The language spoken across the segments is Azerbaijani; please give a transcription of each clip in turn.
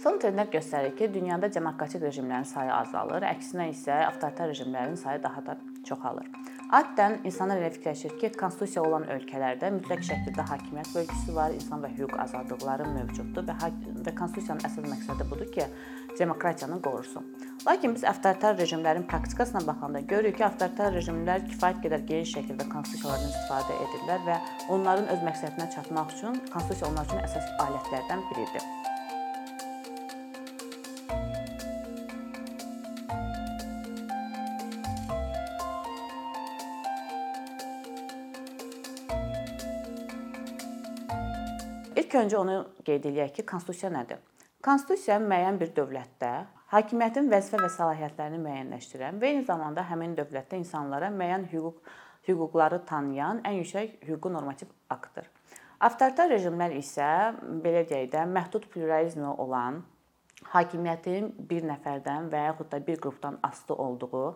Son trendlər göstərir ki, dünyada demokratik rejimlərin sayı azalır, əksinə isə avtoritar rejimlərin sayı daha da çoxalır. Adətən insanlar elə fikirləşir ki, konstitusiya olan ölkələrdə mütləq şəkildə hakimiyyət bölgüsü var, insan və hüquq azadlıqları mövcuddur və və konstitusiyanın əsas məqsədi budur ki, demokratiyanı qorursun. Lakin biz avtoritar rejimlərin praktikasına baxanda görürük ki, avtoritar rejimlər kifayət qədər geniş şəkildə konstitusiyalardan istifadə edirlər və onların öz məqsədinə çatmaq üçün konstitusiya onlar üçün əsas alətlərdən biridir. İlk öncə onu qeyd eləyək ki, konstitusiya nədir? Konstitusiya müəyyən bir dövlətdə hakimiyyətin vəzifə və səlahiyyətlərini müəyyənləşdirən və eyni zamanda həmin dövlətdə insanlara müəyyən hüquq hüquqları tanıyan ən yüksək hüquqi normativ aktdır. Avtoritar rejimlər isə belə deyək də məhdud pluralizmi olan hakimiyyətin bir nəfərdən və yaxud da bir qrupdan asılı olduğu,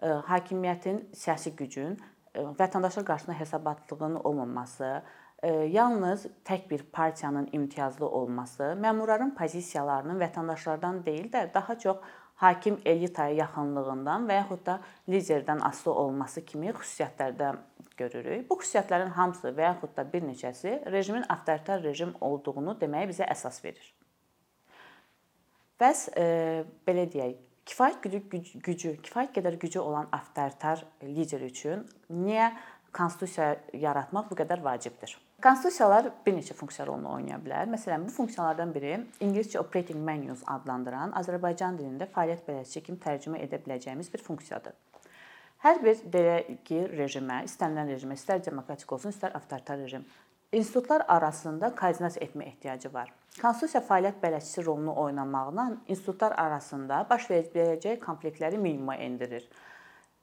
e, hakimiyyətin siyasi gücün e, vətəndaşlar qarşısında hesabatlığının olmaması, yalnız tək bir partiyanın imtiyazlı olması məmurların pozisiyalarının vətəndaşlardan deyil də daha çox hakim elitaya yaxınlığından və yaxud da liderdən asılı olması kimi xüsusiyyətlərdə görürük. Bu xüsusiyyətlərin hamısı və yaxud da bir neçəsi rejimin avtoritar rejim olduğunu deməyə bizə əsas verir. Bəs e, belə deyək, kifayət gücü, gücü, kifayət qədər gücü olan avtoritar lider üçün niyə konstitusiya yaratmaq bu qədər vacibdir? Konstitusiyalar bir neçə funksiya rolunu oynaya bilər. Məsələn, bu funksiyalardan biri ingiliscə operating menus adlandıran Azərbaycan dilində fəaliyyət bələdçisi kimi tərcümə edə biləcəyimiz bir funksiyadır. Hər bir belə ki, rejimə, istənilən rejimə, istər demokratik olsun, istər avtoritar rejim, institutlar arasında koordinasiya etmə ehtiyacı var. Konstitusiya fəaliyyət bələdçisi rolunu oynamaqla institutlar arasında baş verə biləcək konfliktləri minimuma endirir.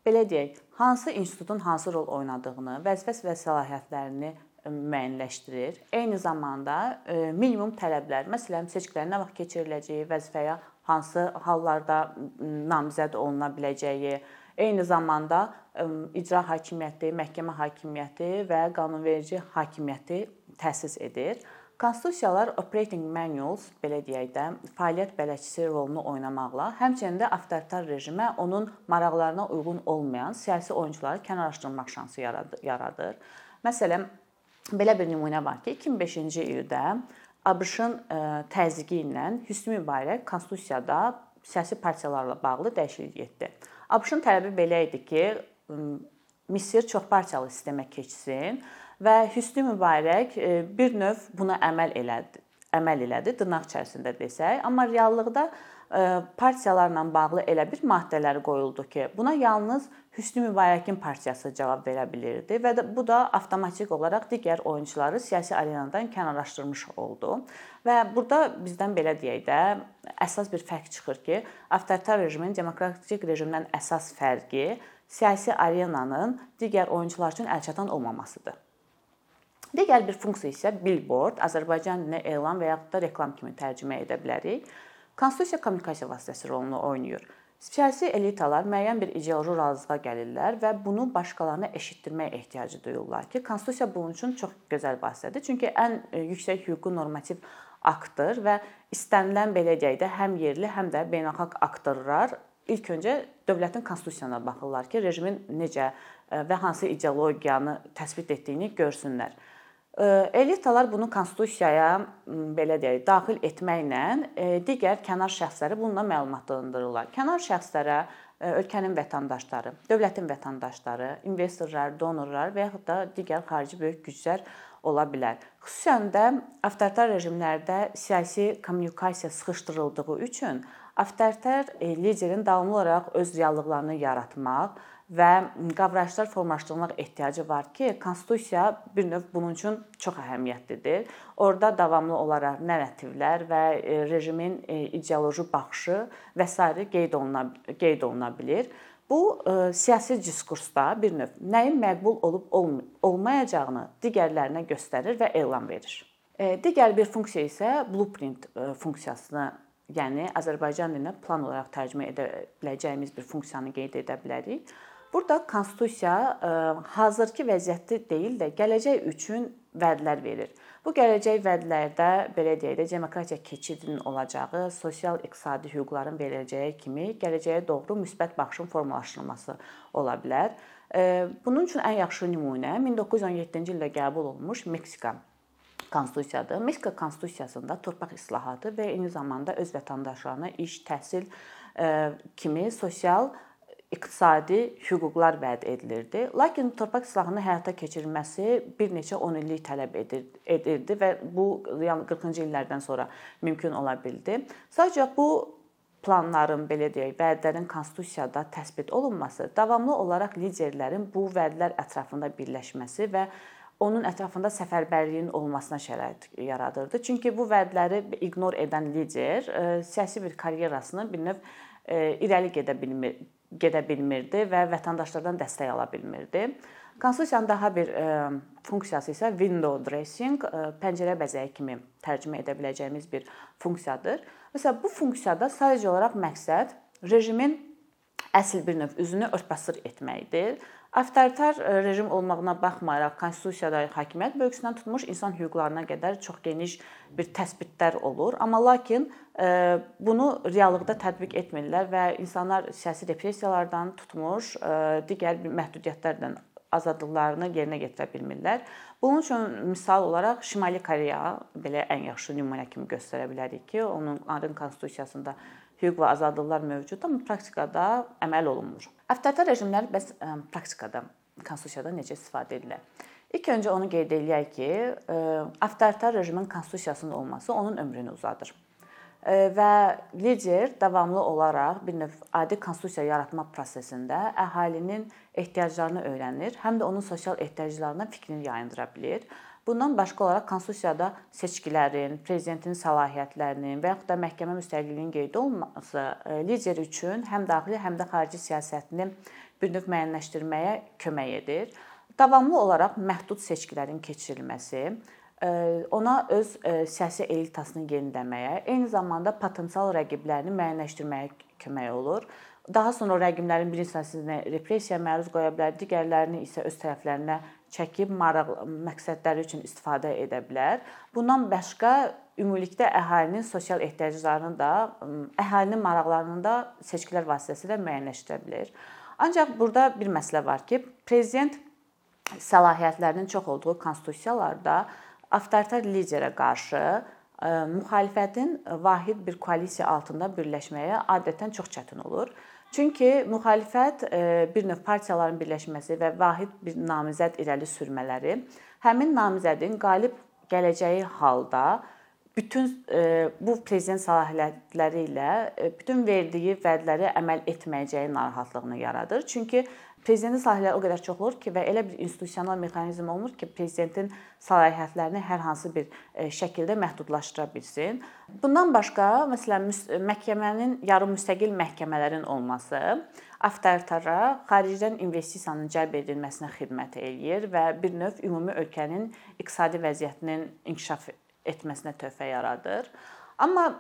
Belə deyək, hansı institutun hansı rol oynadığını, vəzifə və səlahiyyətlərini müəyyənləşdirir. Eyni zamanda e, minimum tələblər, məsələn, seçkilərin nə vaxt keçiriləcəyi, vəzifəyə hansı hallarda namizəd oluna biləcəyi, eyni zamanda icra hakimiyyəti, məhkəmə hakimiyyəti və qanunverici hakimiyyəti təsis edir. Konstitusiyalar operating manuals belə deyək də, fəaliyyət bələdçisi rolunu oynamaqla, həmçinin də avtoritar rejimə onun maraqlarına uyğun olmayan siyasi oyunçuları kənarlaşdırmaq şansı yaradır. Məsələn, belə bir nümunə var ki, 2005-ci ildə ABŞ-ın e, təzyiqi ilə Hüsnü Mübarək konstitusiyada siyasi partiyalarla bağlı dəyişiklik etdi. ABŞ-ın tələbi belə idi ki, Misir çoxpartiyalı sistemə keçsin və Hüsnü Mübarək e, bir növ buna əməl elədi. Əməl elədi dırnaq içərisində desək, amma reallıqda partiyalarla bağlı elə bir maddələr qoyuldu ki, buna yalnız Hüsnü Mübarəkin partiyası cavab verə bilirdi və bu da avtomatik olaraq digər oyunçuları siyasi arenadan kənarlaşdırmış oldu. Və burada bizdən belə deyək də, əsas bir fərq çıxır ki, avtoritar rejimin demokratik rejimdən əsas fərqi siyasi arenanın digər oyunçular üçün əlçatan olmamasıdır. Digər bir funksiya isə billboard, Azərbaycan dilinə elan və yaxud da reklam kimi tərcümə edə bilərik. Konstitusiya kommunikasiya vasitəsi rolunu oynayır. Siyasi elitalar müəyyən bir ideoloji razılığa gəlirlər və bunu başqalarına eşitdirmək ehtiyacı duyurlar ki, konstitusiya bunun üçün çox gözəl vasitədir. Çünki ən e, yüksək hüquqi normativ aktdır və istənilən belə deyək də həm yerli, həm də beynəlxalq aktlar ilk öncə dövlətin konstitusiyasına baxırlar ki, rejimin necə e, və hansı ideologiyanı təsbit etdiyini görsünlər. Elitalar bunu konstitusiyaya belə deyək, daxil etməklə digər kənar şəxsləri bununla məlumatlandırırlar. Kənar şəxslərə ölkənin vətəndaşları, dövlətin vətəndaşları, investorlar, donorlar və yaxud da digər xarici böyük güclər ola bilər. Xüsusən də avtoritar rejimlərdə siyasi kommunikasiya sıxışdırıldığı üçün avtoritar liderin davamlı olaraq öz reallıqlarını yaratmaq və qavrayışlar formalaşdırmaq ehtiyacı var ki, konstitusiya bir növ bunun üçün çox əhəmiyyətlidir. Orda davamlı olaraq narrativlər və e, rejimin e, ideoloji baxışı və s. qeyd oluna qeyd oluna bilər. Bu e, siyasi diskursda bir növ nəyin məqbul olub olmayacağını digərlərinə göstərir və elan verir. Digər bir funksiya isə blueprint funksiyasını yəni Azərbaycan dilinə plan olaraq tərcümə edə biləcəyimiz bir funksiyanı qeyd edə bilərik. Burada konstitusiya e, hazırki vəziyyətdə deyil də gələcək üçün vədlər verir. Bu gələcək vədlərdə belə deyək də demokratiya keçidinin olacağı, sosial-iqtisadi hüquqların veriləcəyi kimi gələcəyə doğru müsbət baxışın formalaşdırılması ola bilər. Bunun üçün ən yaxşı nümunə 1917-ci ildə qəbul olunmuş Meksika konstitusiyadır. Meksika konstitusiyasında torpaq islahatı və eyni zamanda öz vətəndaşlarına iş, təhsil kimi sosial iqtisadi hüquqlar vəd edilirdi. Lakin torpaq islahının həyata keçirilməsi bir neçə 10 illik tələb edirdi və bu yəni 40-cı illərdən sonra mümkün ola bildi. Sadəcə bu planların belə deyək, vədlərin konstitusiyada təsbit olunması davamlı olaraq liderlərin bu vədlər ətrafında birləşməsi və onun ətrafında səfərbərliyin olmasına şərait yaradırdı. Çünki bu vədləri ignor edən lider e, siyasi bir karyerasını bir növ e, irəli gedə bilmir gedə bilmirdi və vətəndaşlardan dəstək ala bilmirdi. Konstitusiyanın daha bir ə, e, funksiyası isə window dressing, ə, pəncərə bəzəyi kimi tərcümə edə biləcəyimiz bir funksiyadır. Məsələn, bu funksiyada sadəcə olaraq məqsəd rejimin əsl bir növ üzünü örtbasır etməkdir. Avtoritar e, rejim olmağına baxmayaraq konstitusiyada hakimiyyət bölgüsündən tutmuş insan hüquqlarına qədər çox geniş bir təsbitlər olur. Amma lakin e, bunu reallıqda tətbiq etmirlər və insanlar siyasi repressiyalardan tutmuş e, digər məhdudiyyətlərdən azadlıqlarını yerinə yetirə bilmirlər. Bunun üçün misal olaraq Şimali Koreya belə ən yaxşı nümunə kimi göstərə bilərik ki, onun onların konstitusiyasında hüquq və azadlıqlar mövcud, amma praktikada əməl olunmur. Avtoritar rejimlər bəs praktikada konstitusiyada necə istifadə edilir? İlk öncə onu qeyd eləyək ki, avtoritar rejimin konstitusiyasının olması onun ömrünü uzadır. Və lider davamlı olaraq bir növ adi konstitusiya yaratma prosesində əhalinin ehtiyaclarını öyrənir, həm də onun sosial ehtiyaclarına fikrini yayındıra bilir Bundan başqa olaraq konstitusiyada seçkilərin, prezidentin səlahiyyətlərinin və yaxud da məhkəmə müstəqilliyinin qeyd olunması e, lider üçün həm daxili, həm də xarici siyasətini bir növ müəyyənləşdirməyə kömək edir. Davamlı olaraq məhdud seçkilərin keçirilməsi e, ona öz e, siyasi elitasını yeniləməyə, eyni zamanda potensial rəqiblərini müəyyənləşdirməyə kömək olur. Daha sonra rəqiblərin bir hissəsini repressiyaya məruz qoya bilər, digərlərini isə öz tərəflərinə çəkib maraq məqsədləri üçün istifadə edə bilər. Bundan başqa ümumilikdə əhalinin sosial ehtiyaclarını da, əhalinin maraqlarını da seçkilər vasitəsilə müəyyənləşdirə bilər. Ancaq burada bir məsələ var ki, prezident səlahiyyətlərinin çox olduğu konstitusiyalarda avtoritar liderə qarşı müxalifətin vahid bir koalisiya altında birləşməyə adətən çox çətin olur. Çünki müxalifət e, bir növ partiyaların birləşməsi və vahid bir namizəd irəli sürmələri həmin namizədin qalib gələcəyi halda bütün e, bu prezident səlahiyyətləri ilə e, bütün verdiyi vədləri əməl etməyəcəyi narahatlığını yaradır. Çünki Prezidentin səlahiyyətləri o qədər çox olur ki və elə bir institusional mexanizm olmur ki, prezidentin səlahiyyətlərini hər hansı bir e, şəkildə məhdudlaşdıra bilsin. Bundan başqa, məsələn, məhkəmənin yarım müstəqil məhkəmələrin olması avtoritara xaricdən investisiyanın cəlb edilməsinə xidmət eləyir və bir növ ümumi ölkənin iqtisadi vəziyyətinin inkişaf etməsinə töhfə yaradır. Amma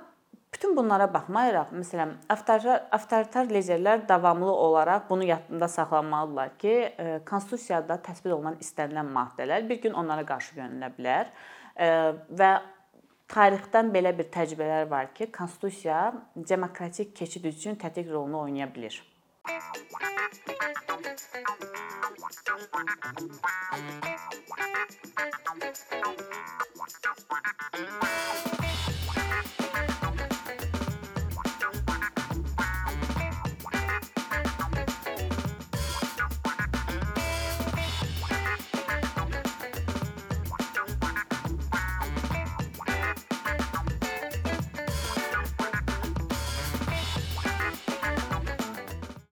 Bütün bunlara baxmayaraq, məsələn, avtoritar avtoritar liderlər davamlı olaraq bunu yadında saxlamalıdırlar ki, e, konstitusiyada təsbit olunan istənilən maddələr bir gün onlara qarşı yönələ bilər e, və tarixdən belə bir təcrübələr var ki, konstitusiya demokratik keçid üçün tətik rolunu oynaya bilər.